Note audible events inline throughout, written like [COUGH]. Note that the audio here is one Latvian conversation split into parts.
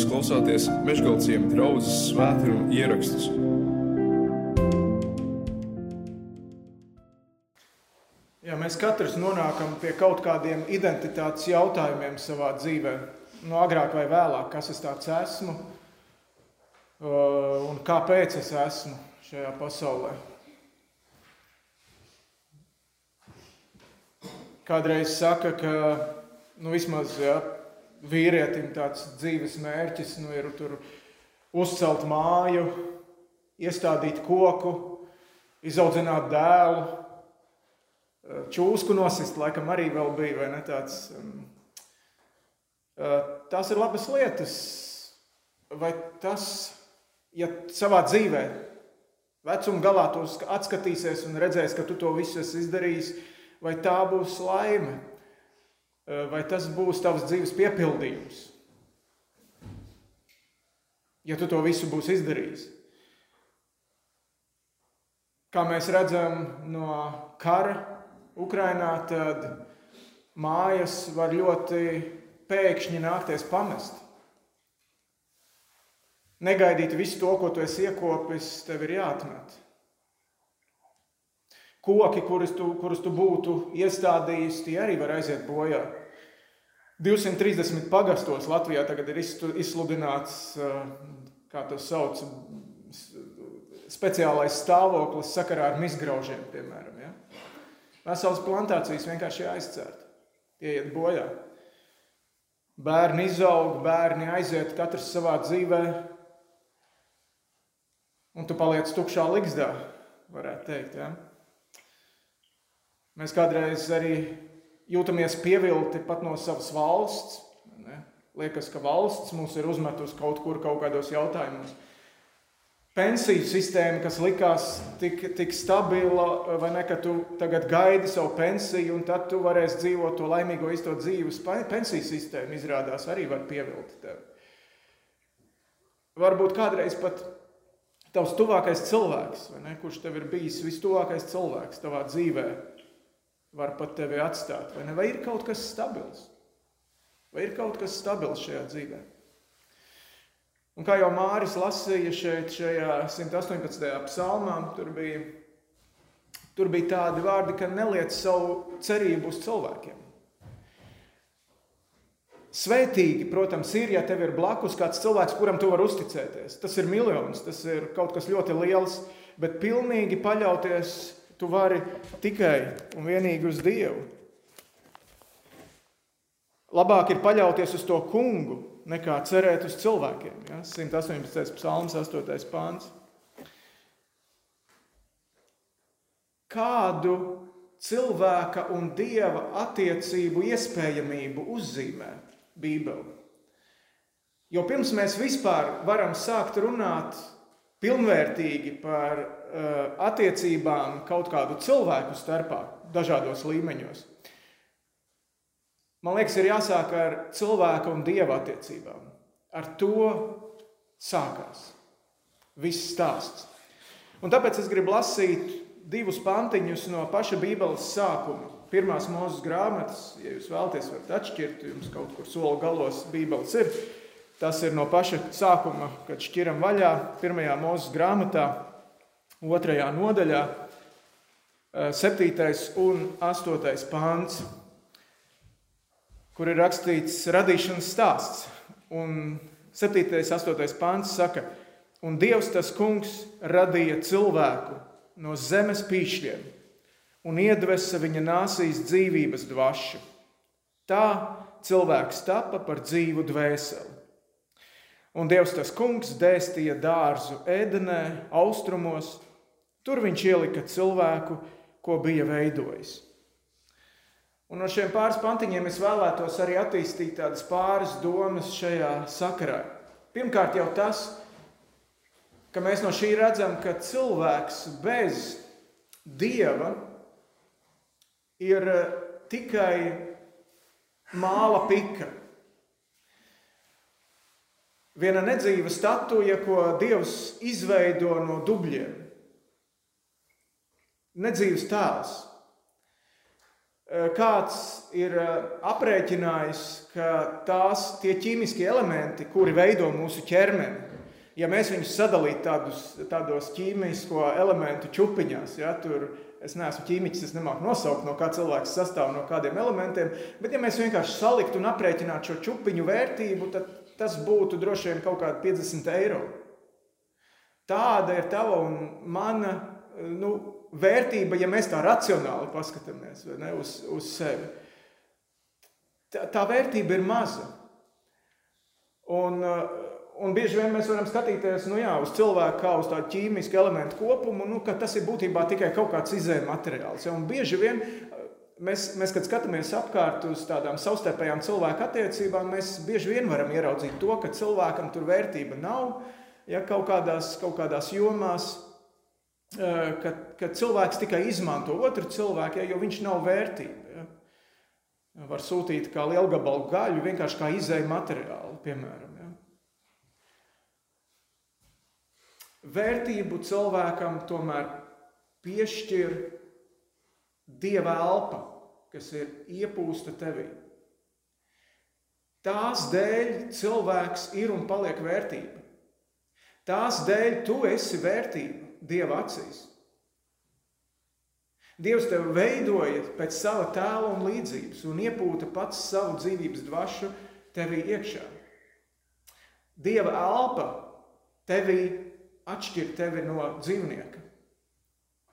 Jūs klausāties Meškāļu draugas svētkrājuma ierakstus. Ja mēs katrs nonākam pie kaut kādiem identitātes jautājumiem savā dzīvē, no agrāk vai vēlāk, kas es tāds esmu uh, un kāpēc es esmu šajā pasaulē. Kādreiz saka, ka nu, vismaz ja, vīrietim tāds dzīves mērķis nu, ir uzcelt māju, iestādīt koku, izaudzināt dēlu, čūsku nosist, laikam arī vēl bija, vai ne tāds. Um, tās ir labas lietas, vai tas, ja savā dzīvē vecuma galā tu atskatīsies un redzēsi, ka tu to visu esi izdarījis, vai tā būs laime, vai tas būs tavs dzīves piepildījums, ja tu to visu būsi izdarījis. Kā mēs redzam no kara Ukrainā, tad mājas var ļoti pēkšņi nākties pamest. Negaidīt visu to, ko tu esi iekopis, tev ir jāatmet. Koki, kurus tu, kurus tu būtu iestādījis, tie arī var aiziet bojā. 230 pagastos Latvijā tagad ir izsludināts, kā to sauc, speciālais stāvoklis sakarā ar mizgraužiem, piemēram. Ja? Veselas plantācijas vienkārši aizcērt. Tie iet bojā. Bērni izaug, bērni aiziet katrs savā dzīvē, un tu paliec tukšā ligzdā, varētu teikt. Ja? Mēs kādreiz arī jūtamies pievilti pat no savas valsts. Ne? Liekas, ka valsts mūs ir uzmetusi kaut kur, kaut kādos jautājumos pensiju sistēma, kas likās tik, tik stabila, vai ne, ka tu tagad gaidi savu pensiju, un tad tu varēsi dzīvot to laimīgo īsto dzīves pensiju sistēmu, izrādās arī var pievilkt tevi. Varbūt kādreiz pat tavs tuvākais cilvēks, ne, kurš tev ir bijis vistuvākais cilvēks tavā dzīvē, var pat tevi atstāt. Vai, ne? vai ir kaut kas stabils? Vai ir kaut kas stabils šajā dzīvēm? Un kā jau Māris lasīja šeit, šajā 118. psalmā, tur bija, tur bija tādi vārdi, ka neliec savu cerību uz cilvēkiem. Svētīgi, protams, ir, ja tev ir blakus kāds cilvēks, kuram tu vari uzticēties. Tas ir miljons, tas ir kaut kas ļoti liels, bet pilnīgi paļauties tu vari tikai un vienīgi uz Dievu. Labāk ir paļauties uz to kungu, nekā cerēt uz cilvēkiem. Ja? 118. psalms, 8. pāns. Kādu cilvēka un dieva attiecību iespējamību uzzīmē Bībele? Jo pirms mēs vispār varam sākt runāt pilnvērtīgi par attiecībām kaut kādu cilvēku starpā, dažādos līmeņos, Man liekas, ir jāsāk ar cilvēka un dieva attiecībām. Ar to sākās viss stāsts. Un tāpēc es gribu lasīt divus pantiņus no paša Bībeles sākuma. Pirmās mūzes grāmatas, ja jūs vēlaties, varat atšķirt, jums kaut kur soli galos Bībeles ir. Tas ir no paša sākuma, kad šķiram vaļā, pirmajā mūzes grāmatā, otrajā nodaļā, eh, septītais un astotais pāns kur ir rakstīts radīšanas stāsts. Un 7. un 8. pāns saka, un Dievs tas kungs radīja cilvēku no zemes pīšļiem un iedvesa viņa nāsīs dzīvības dvašu. Tā cilvēks tapa par dzīvu dvēseli. Un Dievs tas kungs dēstīja dārzu Ēdenē, austrumos, tur viņš ielika cilvēku, ko bija veidojis. Un no šiem pāris pantiņiem es vēlētos arī attīstīt tādas pāris domas šajā sakarā. Pirmkārt, jau tas, ka mēs no šī redzam, ka cilvēks bez dieva ir eh, tikai māla pika. Viena nedzīva statuja, ko Dievs izveido no dubļiem. Nedzīvs tēls. kāds ir aprēķinājis, ka tās tie ķīmiskie elementi, kuri veido mūsu ķermeni, ja mēs viņus sadalītu tādus, tādos ķīmisko elementu čupiņās, ja, tur es neesmu ķīmiķis, es nemāku nosaukt, no kā cilvēks sastāv no kādiem elementiem, bet ja mēs vienkārši saliktu un aprēķinātu šo čupiņu vērtību, tad tas būtu droši vien kaut kādi 50 eiro. Tāda ir tava un mana nu, vērtība, ja mēs tā racionāli paskatāmies ne, uz, uz sevi. Tā, tā vērtība ir maza. Un, un bieži vien mēs varam skatīties nu jā, uz cilvēku kā uz tādu ķīmisku elementu kopumu, nu, ka tas ir būtībā tikai kaut kāds izējuma materiāls. Ja? Un bieži vien mēs, mēs, kad skatāmies apkārt uz tādām savstarpējām cilvēku attiecībām, mēs bieži vien varam ieraudzīt to, ka cilvēkam tur vērtība nav ja, kaut, kādās, kaut kādās jomās ka, ka cilvēks tikai izmanto otru cilvēku, ja, jo viņš nav vērtība. Ja. Var sūtīt kā lielu gabalu gaļu, vienkārši kā izēju materiālu, piemēram. Ja. Vērtību cilvēkam tomēr piešķir dieva elpa, kas ir iepūsta tevī. Tās dēļ cilvēks ir un paliek vērtība. Tās dēļ tu esi vērtība. Dieva acīs. Dievs tevi veidoja pēc sava tēla un līdzības un iepūta pats savu dzīvības dvašu tevī iekšā. Dieva elpa tevī atšķir tevi no dzīvnieka.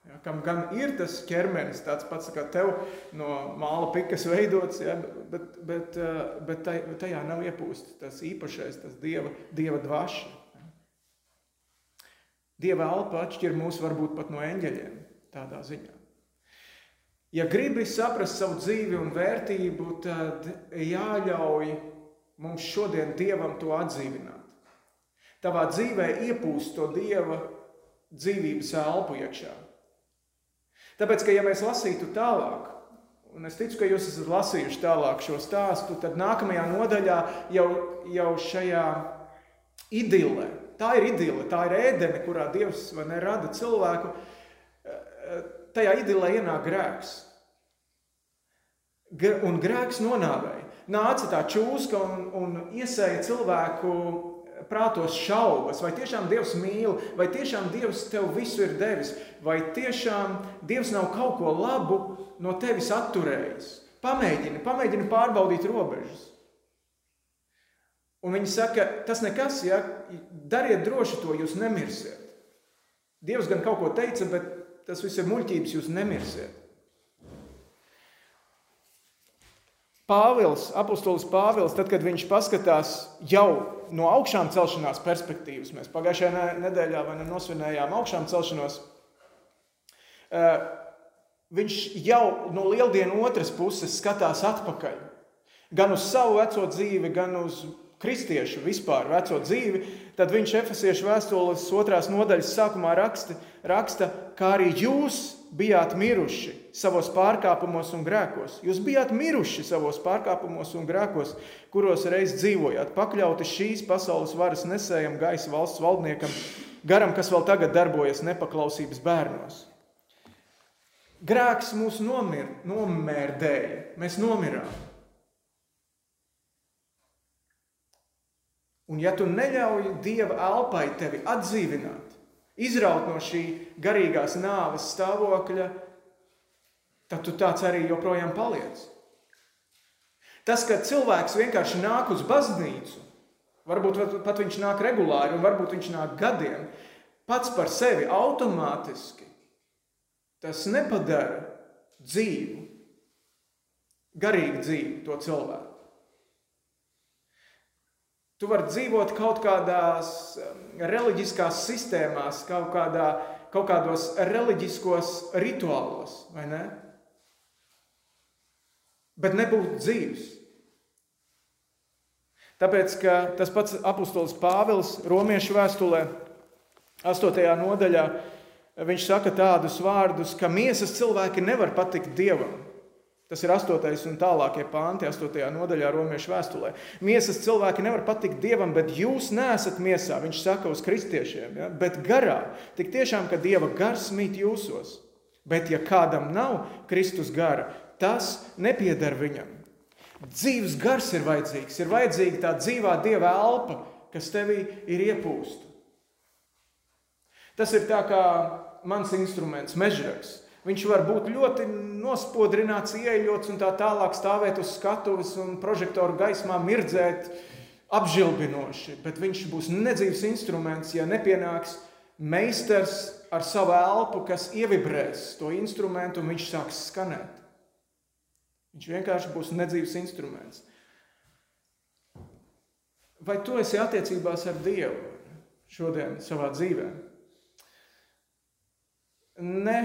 Ja, kam gan ir tas ķermenis, tāds pats kā tev no māla pikas veidots, ja, bet, bet, bet tajā nav iepūsts tas īpašais, tas dieva, dieva dvaša. Dieva elpa atšķir mūs varbūt pat no eņģeļiem tādā ziņā. Ja gribi saprast savu dzīvi un vērtību, tad jāļauj mums šodien Dievam to atdzīvināt. Tavā dzīvē iepūst to Dieva dzīvības elpu iekšā. Tāpēc, ka ja mēs lasītu tālāk, un es ticu, ka jūs esat lasījuši tālāk šo stāstu, tad nākamajā nodaļā jau, jau šajā idilē, tā ir idile, tā ir ēdene, kurā Dievs ne, rada cilvēku. Tajā idilē ienāk grēks. Un grēks nonāvēja. Nāca tā čūska un, un iesēja cilvēku prātos šaubas, vai tiešām Dievs mīl, vai tiešām Dievs tev visu ir devis, vai tiešām Dievs nav kaut ko labu no tevis atturējis. Pamēģini, pamēģini pārbaudīt robežas. Un viņi saka, tas nekas, ja dariet droši to, jūs nemirsiet. Dievs gan kaut ko teica, bet tas viss ir muļķības, jūs nemirsiet. Pāvils, apustulis Pāvils, tad, kad viņš paskatās jau no augšām celšanās perspektīvas, mēs pagājušajā nedēļā vai nosvinējām augšām celšanos, viņš jau no lieldienu otras puses skatās atpakaļ. Gan uz savu veco dzīvi, gan uz kristiešu vispār veco dzīvi, tad viņš efesiešu vēstules otrās nodaļas sākumā raksta, raksta, kā arī jūs bijāt miruši savos pārkāpumos un grēkos. Jūs bijāt miruši savos pārkāpumos un grēkos, kuros reiz dzīvojāt, pakļauti šīs pasaules varas nesējam gaisa valsts valdniekam, garam, kas vēl tagad darbojas nepaklausības bērnos. Grēks mūs nomir, nomērdēja, mēs nomirām. Un ja tu neļauj Dieva elpai tevi atdzīvināt, izraut no šī garīgās nāves stāvokļa, tad tu tāds arī joprojām paliec. Tas, ka cilvēks vienkārši nāk uz baznīcu, varbūt pat viņš nāk regulāri, un varbūt viņš nāk gadiem, pats par sevi automātiski, tas nepadara dzīvu, garīgu dzīvi to cilvēku. Tu vari dzīvot kaut kādās reliģiskās sistēmās, kaut, kādā, kaut kādos reliģiskos rituālos, vai ne? Bet nebūt dzīves. Tāpēc, ka tas pats apustulis Pāvils Romiešu vēstulē, 8. nodaļā, viņš saka tādus vārdus, ka miesas cilvēki nevar patikt Dievam. Tas ir 8. un tālākie panti, 8. nodaļā Romiešu vēstulē. Miesas cilvēki nevar patikt dievam, bet jūs neesat miesā, viņš saka uz kristiešiem, ja? bet garā. Tik tiešām, ka dieva gars mīt jūsos. Bet, ja kādam nav Kristus gara, tas nepieder viņam. Dzīves gars ir vajadzīgs, ir vajadzīga tā dzīvā dieva elpa, kas tevī ir iepūsta. Tas ir tā kā mans instruments, mežraks. Viņš var būt ļoti nospodrināts, ieejots un tā tālāk stāvēt uz skatuves un prožektoru gaismā mirdzēt apžilbinoši, bet viņš būs nedzīvs instruments, ja nepienāks meistars ar savu elpu, kas ievibrēs to instrumentu un viņš sāks skanēt. Viņš vienkārši būs nedzīvs instruments. Vai tu esi attiecībās ar Dievu šodien savā dzīvē? Ne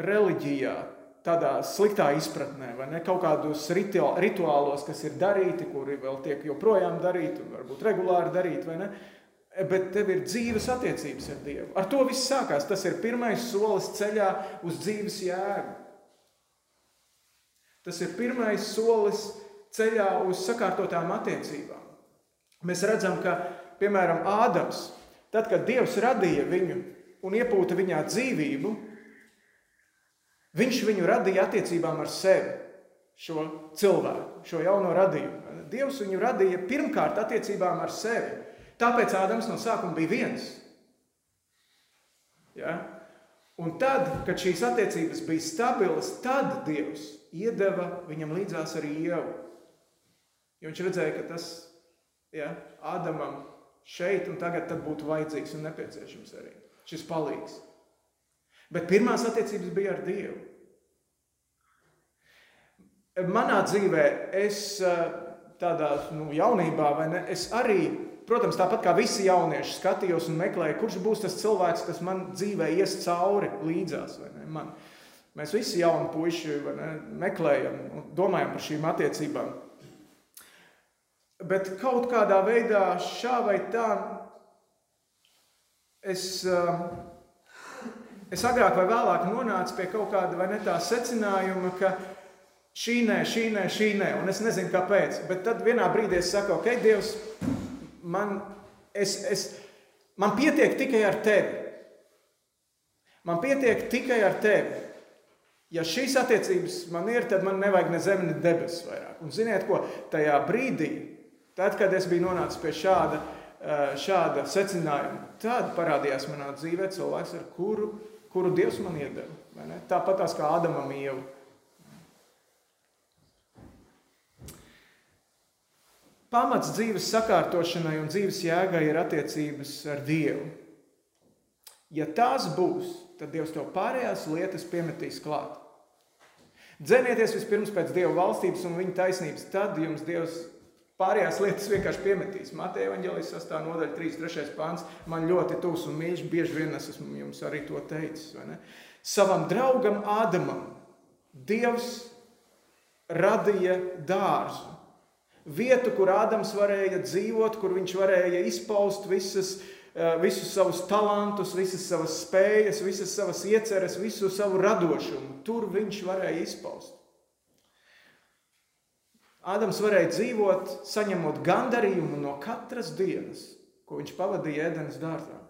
reliģijā, tādā sliktā izpratnē, vai ne kaut kādos rituālos, kas ir darīti, kuri vēl tiek joprojām darīti un varbūt regulāri darīti, vai ne? Bet tev ir dzīves attiecības ar Dievu. Ar to viss sākās. Tas ir pirmais solis ceļā uz dzīves jēgu. Tas ir pirmais solis ceļā uz sakārtotām attiecībām. Mēs redzam, ka, piemēram, Ādams, tad, kad Dievs radīja viņu un iepūta viņā dzīvību, viņš viņu radīja attiecībām ar sevi, šo cilvēku, šo jauno radījumu. Dievs viņu radīja pirmkārt attiecībām ar sevi. Tāpēc Ādams no sākuma bija viens. Ja? Un tad, kad šīs attiecības bija stabilas, tad Dievs iedeva viņam līdzās arī ievu. Jo viņš redzēja, ka tas ja, Ādamam šeit un tagad būtu vajadzīgs un nepieciešams arī šis palīgs. Bet pirmās attiecības bija ar Dievu. Manā dzīvē, es eh, tādā nu, jaunībā, ne, es arī protams, tāpat kā visi jaunieši, skatījos un meklēju, kurš būs tas cilvēks, kas man dzīvē ies cauri līdzās. Man. Mēs visi jauni puiši ne, meklējam un domājam par šīm attiecībām. Bet kaut kādā veidā, šā vai tā, es, es agrāk vai vēlāk nonācu pie kaut kāda vai ne tā secinājuma, ka šī nē, šī nē, šī nē, un es nezinu kāpēc. Bet tad vienā brīdī es saku, ok, Dievs, man, es, es, man pietiek tikai ar tevi. Man pietiek tikai ar tevi. Ja šīs attiecības man ir, tad man nevajag ne zemi, ne debesis vairāk. Un ziniet, ko tajā brīdī, tad, kad es biju nonācis pie šāda, eh, šāda secinājuma, tad parādījās manā dzīvē cilvēks, ar kuru, kuru Dievs man iedeva. Tāpat kā Ādamam ievu. Pamats dzīves sakārtošanai un dzīves jēgai ir attiecības ar Dievu. Ja tās būs, tad Dievs to pārējās lietas piemetīs klāt. Dzenieties vispirms pēc Dieva valstības un viņa taisnības, tad jums Dievs pārējās lietas vienkārši piemetīs. Mateja Evangelijas 8. nodaļa, 3.3. pāns. Man ļoti tūs un mīļš, bieži vien es esmu jums arī to teicis. Savam draugam Ādamam Dievs radīja dārzu vietu, kur Ādams varēja dzīvot, kur viņš varēja izpaust visas, eh, visus savus talantus, visas savas spējas, visas savas ieceres, visu savu radošumu. Tur viņš varēja izpaust. Ādams varēja dzīvot, saņemot gandarījumu no katras dienas, ko viņš pavadīja ēdienas dārzā.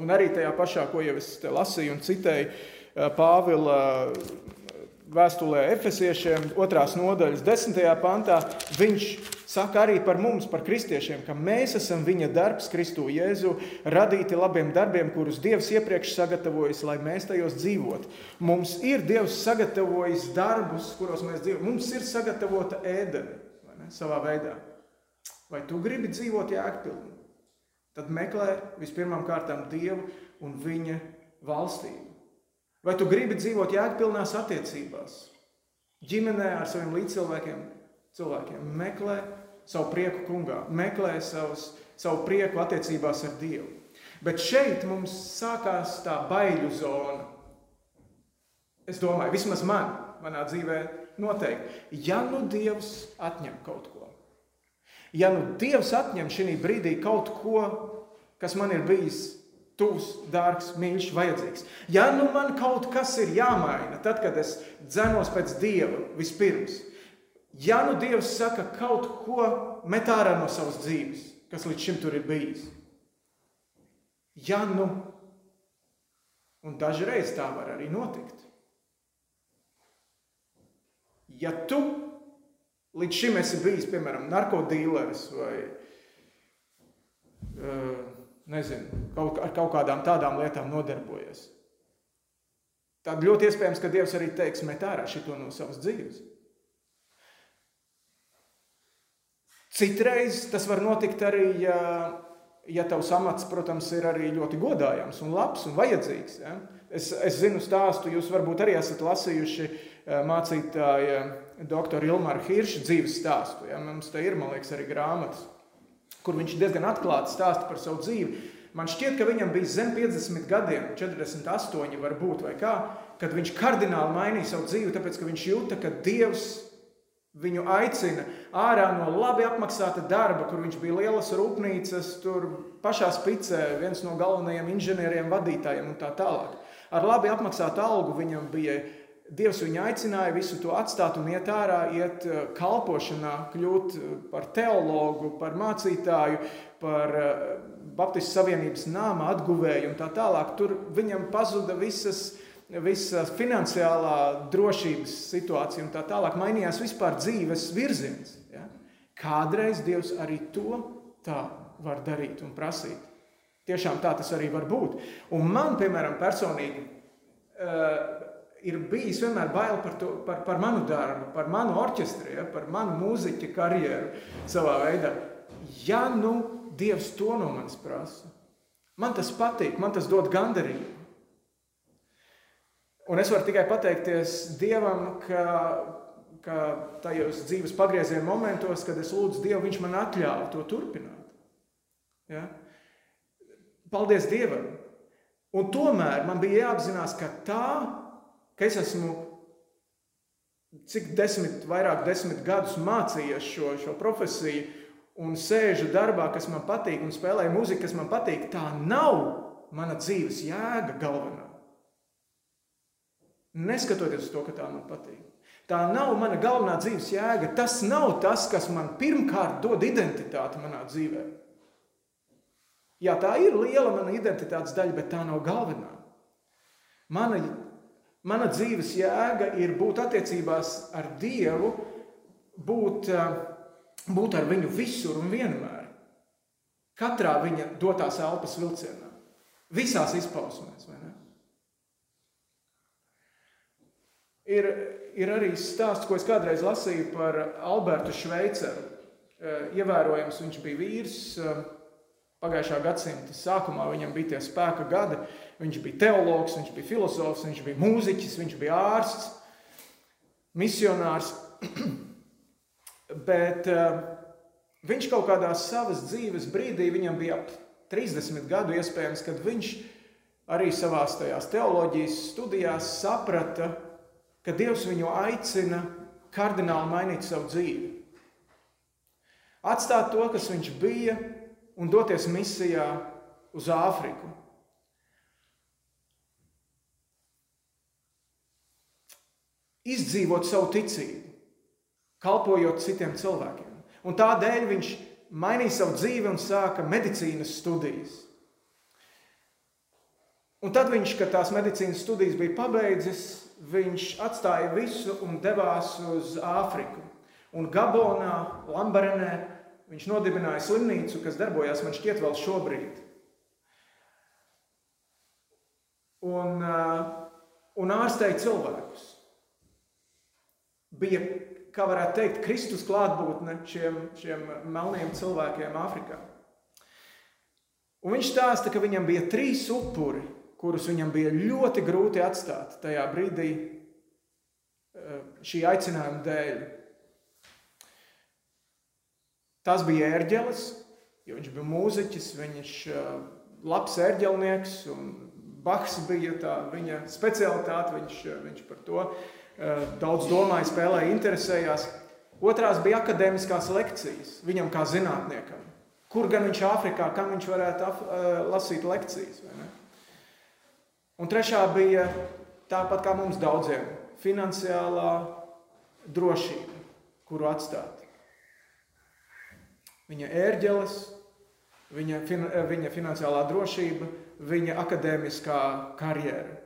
Un arī tajā pašā, ko jau es lasīju un citēju, eh, Pāvila vēstulē Efesiešiem, otrās nodaļas, desmitajā pantā, viņš saka arī par mums, par kristiešiem, ka mēs esam viņa darbs, Kristu Jēzu, radīti labiem darbiem, kurus Dievs iepriekš sagatavojis, lai mēs tajos dzīvotu. Mums ir Dievs sagatavojis darbus, kuros mēs dzīvojam. Mums ir sagatavota ēdene savā veidā. Vai tu gribi dzīvot jēgpilni? Tad meklē vispirmām kārtām Dievu un viņa valstību. Vai tu gribi dzīvot jēgpilnās attiecībās? Ģimenē ar saviem līdzcilvēkiem, cilvēkiem meklē savu prieku kungā, meklē savus, savu prieku attiecībās ar Dievu. Bet šeit mums sākās tā baiļu zona. Es domāju, vismaz man, manā dzīvē, noteikti, ja nu Dievs atņem kaut ko, ja nu Dievs atņem šī brīdī kaut ko, kas man ir bijis tuvs, dārgs, mīļš, vajadzīgs. Ja nu man kaut kas ir jāmaina, tad, kad es dzenos pēc Dieva vispirms, ja nu Dievs saka kaut ko met ārā no savas dzīves, kas līdz šim tur ir bijis, ja nu, un dažreiz tā var arī notikt, ja tu līdz šim esi bijis, piemēram, narkotīleris vai uh, nezinu, kaut, ar kaut kādām tādām lietām nodarbojies, tad ļoti iespējams, ka Dievs arī teiks, met ārā šito no savas dzīves. Citreiz tas var notikt arī, ja, ja tavs amats, protams, ir arī ļoti godājams un labs un vajadzīgs. Ja? Es, es zinu stāstu, jūs varbūt arī esat lasījuši eh, mācītāja doktora Ilmāra Hirša dzīves stāstu. Ja? Mums te ir, man liekas, arī grāmatas, kur viņš diezgan atklāti stāsta par savu dzīvi. Man šķiet, ka viņam bija zem 50 gadiem, 48 varbūt vai kā, kad viņš kardināli mainīja savu dzīvi, tāpēc, ka viņš jūta, ka Dievs Viņu aicina ārā no labi apmaksāta darba, kur viņš bija lielas rūpnīcas, tur pašā spicē, viens no galvenajiem inženieriem, vadītājiem un tā tālāk. Ar labi apmaksātu algu viņam bija. Dievs viņu aicināja visu to atstāt un iet ārā, iet eh, kalpošanā, kļūt eh, par teologu, par mācītāju, par eh, Baptistu Savienības nāma atguvēju un tā tālāk. Tur viņam pazuda visas visa finansiālā drošības situācija un tā tālāk, mainījās vispār dzīves virziens. Ja? Kādreiz Dievs arī to tā var darīt un prasīt. Tiešām tā tas arī var būt. Un man, piemēram, personīgi uh, ir bijis vienmēr bail par, to, par, par manu darbu, par manu orķestri, ja? par manu mūziķa karjeru savā veidā. Ja nu Dievs to no manis prasa, man tas patīk, man tas dod gandarījumu. Un es varu tikai pateikties Dievam, ka, ka tajos dzīves pagrieziena momentos, kad es lūdzu Dievu, Viņš man atļāva to turpināt. Ja? Paldies Dievam! Un tomēr man bija jāapzinās, ka tā, ka es esmu cik desmit, vairāk desmit gadus mācījies šo, šo profesiju un sēžu darbā, kas man patīk, un spēlēju muziku, kas man patīk, tā nav mana dzīves jēga galvenā. Neskatoties uz to, ka tā man patīk. Tā nav mana galvenā dzīves jēga. Tas nav tas, kas man pirmkārt dod identitāti manā dzīvē. Jā, tā ir liela mana identitātes daļa, bet tā nav galvenā. Mana, mana dzīves jēga ir būt attiecībās ar Dievu, būt, būt ar viņu visur un vienmēr. Katrā viņa dotās elpas vilcienā, visās izpausmēs. Ir, ir arī stāsts, ko es kādreiz lasīju par Albertu Šveiceru. Eh, ievērojams, viņš bija vīrs. Eh, pagājušā gadsimta sākumā viņam bija tie spēka gadi. Viņš bija teologs, viņš bija filozofs, viņš bija mūziķis, viņš bija ārsts, misionārs. [CLEARS THROAT] Bet uh, viņš kaut kādā savas dzīves brīdī, viņam bija ap 30 gadu iespējams, kad viņš arī savās tajās teoloģijas studijās saprata, ka Dievs viņu aicina kardināli mainīt savu dzīvi. Atstāt to, kas viņš bija, un doties misijā uz Āfriku. Izdzīvot savu ticību, kalpojot citiem cilvēkiem. Un tādēļ viņš mainīja savu dzīvi un sāka medicīnas studijas. Un tad viņš, kad tās medicīnas studijas bija pabeidzis, viņš atstāja visu un devās uz Āfriku. Un Gabonā, Lambarenē, viņš nodibināja slimnīcu, kas darbojās man šķiet vēl šobrīd. Un, un ārstēja cilvēkus. Bija, kā varētu teikt, Kristus klātbūtne šiem, šiem melniem cilvēkiem Āfrikā. Un viņš stāsta, ka viņam bija trīs upuri kurus viņam bija ļoti grūti atstāt tajā brīdī eh, šī aicinājuma dēļ. Tas bija ērģelis, jo viņš bija mūziķis, viņš bija eh, labs ērģelnieks, un Bahs bija tā viņa specialitāte, viņš, eh, viņš par to daudz domāja, spēlēja, interesējās. Otrās bija akadēmiskās lekcijas viņam kā zinātniekam. Kur gan viņš Āfrikā, kam viņš varētu lasīt lekcijas? Un trešā bija tāpat kā mums daudziem - finansiālā drošība, kuru atstāt. Viņa ērģeles, viņa, fin, viņa finansiālā drošība, viņa akadēmiskā karjera.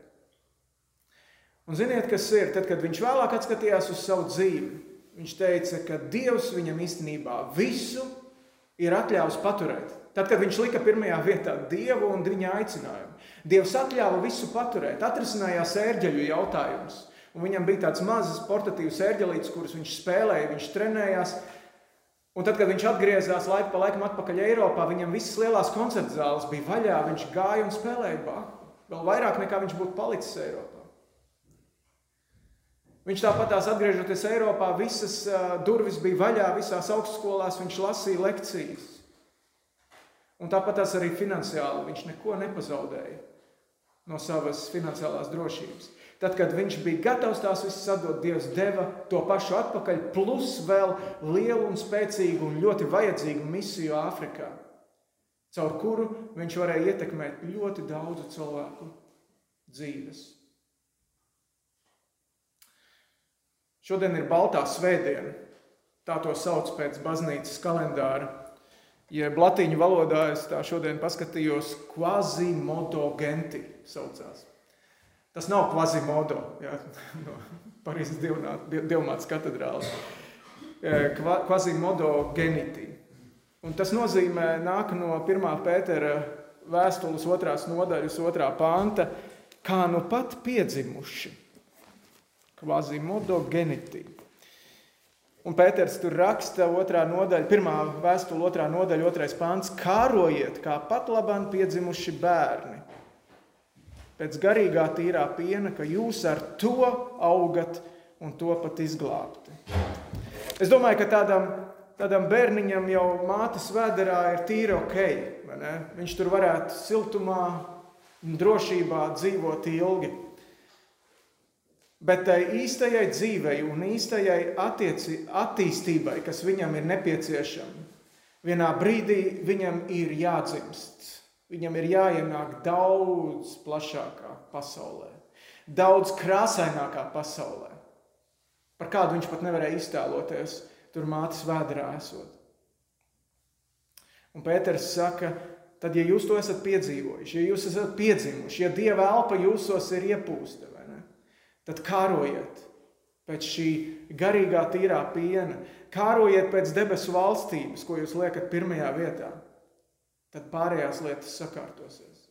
Un ziniet, kas ir? Tad, kad viņš vēlāk atskatījās uz savu dzīvi, viņš teica, ka Dievs viņam īstenībā visu ir atļāvis paturēt. Tad, kad viņš lika pirmajā vietā Dievu un viņa aicinājumu, Dievs atļāva visu paturēt, atrisinājās ērģeļu jautājums. Un viņam bija tāds mazs portatīvs ērģelītis, kurus viņš spēlēja, viņš trenējās. Un tad, kad viņš atgriezās laiku pa laikam atpakaļ Eiropā, viņam visas lielās koncerta zāles bija vaļā, viņš gāja un spēlēja baku. Vēl vairāk nekā viņš būtu palicis Eiropā. Viņš tāpat tās atgriežoties Eiropā, visas durvis bija vaļā, visās augstskolās viņš lasīja lekcijas. Un tāpat tās arī finansiāli viņš neko nepazaudēja no savas finansiālās drošības. Tad, kad viņš bija gatavs tās visas atdot, Dievs deva to pašu atpakaļ, plus vēl lielu un spēcīgu un ļoti vajadzīgu misiju Āfrikā, caur kuru viņš varēja ietekmēt ļoti daudzu cilvēku dzīves. Šodien ir Baltā svētdiena, tā to sauc pēc baznīcas kalendāra. Jeb latīņu valodā es tā šodien paskatījos, quasi-modo genti saucās. Tas nav kvazimodo jā, [LAUGHS] no Parīzes dievmātes katedrāles. Kvazimodo genitī. Un tas nozīmē, nāk no 1. pētera vēstules otrās nodaļas, otrā panta, kā nu pat piedzimuši. Kvazimodo genitī. Un Pēters tur raksta, otrā nodaļa, pirmā vēstule, otrā nodaļa, otrais pāns, kārojiet kā pat labāk piedzimuši bērni pēc garīgā tīrā piena, ka jūs ar to augat un to pat izglābti. Es domāju, ka tādam, tādam bērniņam jau mātes vēderā ir tīri ok. Viņš tur varētu siltumā, drošībā dzīvot ilgi. Bet tai īstajai dzīvei un īstajai attieci, attīstībai, kas viņam ir nepieciešama, vienā brīdī viņam ir jādzimst. Viņam ir jāienāk daudz plašākā pasaulē, daudz krāsainākā pasaulē, par kādu viņš pat nevarēja iztēloties, tur mātes vēdā esot. Un Pēters saka, tad, ja jūs to esat piedzīvojuši, ja jūs esat piedzimuši, ja dieva elpa jūsos ir iepūsta, tad kārojiet pēc šī garīgā, tīrā piena, kārojiet pēc debesu valstības, ko jūs liekat pirmajā vietā tad pārējās lietas sakārtosies.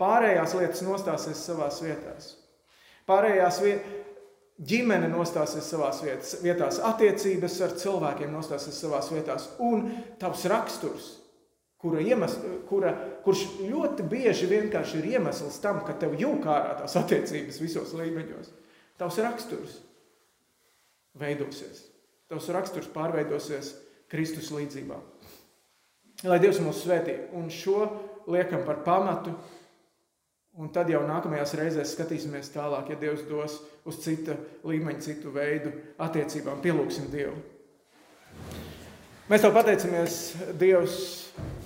Pārējās lietas nostāsies savās vietās. Pārējās vietās. Ģimene nostāsies savā vietās, attiecības ar cilvēkiem nostāsies savā vietās, un tavs raksturs, kura iemesl, kura, kurš ļoti bieži vienkārši ir iemesls tam, ka tev jūka ārā tās attiecības visos līmeņos. Tavs raksturs veidosies. Tavs raksturs pārveidosies Kristus līdzībā. Lai Dievs mūs svētī un šo liekam par pamatu. Un tad jau nākamajās reizēs skatīsimies tālāk, ja Dievs dos uz cita līmeņa, citu veidu attiecībām. Pielūgsim Dievu. Mēs tev pateicamies, Dievs,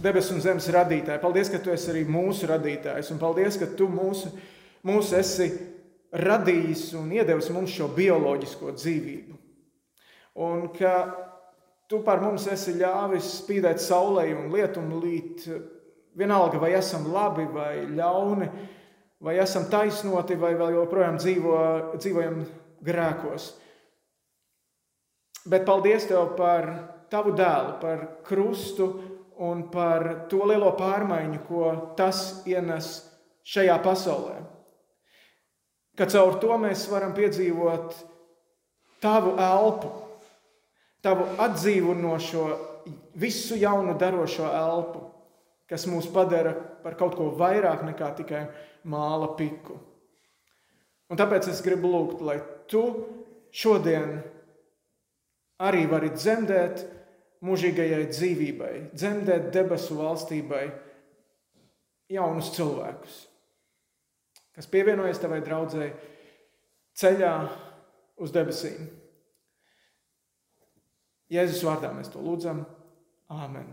debesu un zemes radītāji. Paldies, ka tu esi arī mūsu radītājs. Un paldies, ka tu mūsu, mūsu esi radījis un iedevis mums šo bioloģisko dzīvību. Un ka Tu par mums esi ļāvis spīdēt saulē un lietumu līt. Vienalga, vai esam labi vai ļauni, vai esam taisnoti, vai vēl joprojām dzīvo, dzīvojam grēkos. Bet paldies Tev par Tavu dēlu, par krustu un par to lielo pārmaiņu, ko tas ienes šajā pasaulē. Ka caur to mēs varam piedzīvot Tavu elpu, tavu atdzīvinošo, visu jaunu darošo elpu, kas mūs padara par kaut ko vairāk nekā tikai māla piku. Un tāpēc es gribu lūgt, lai tu šodien arī vari dzemdēt mūžīgajai dzīvībai, dzemdēt debesu valstībai jaunus cilvēkus, kas pievienojas tavai draudzēji ceļā uz debesīm. Jēzus vārdā mēs to lūdzam. Āmen!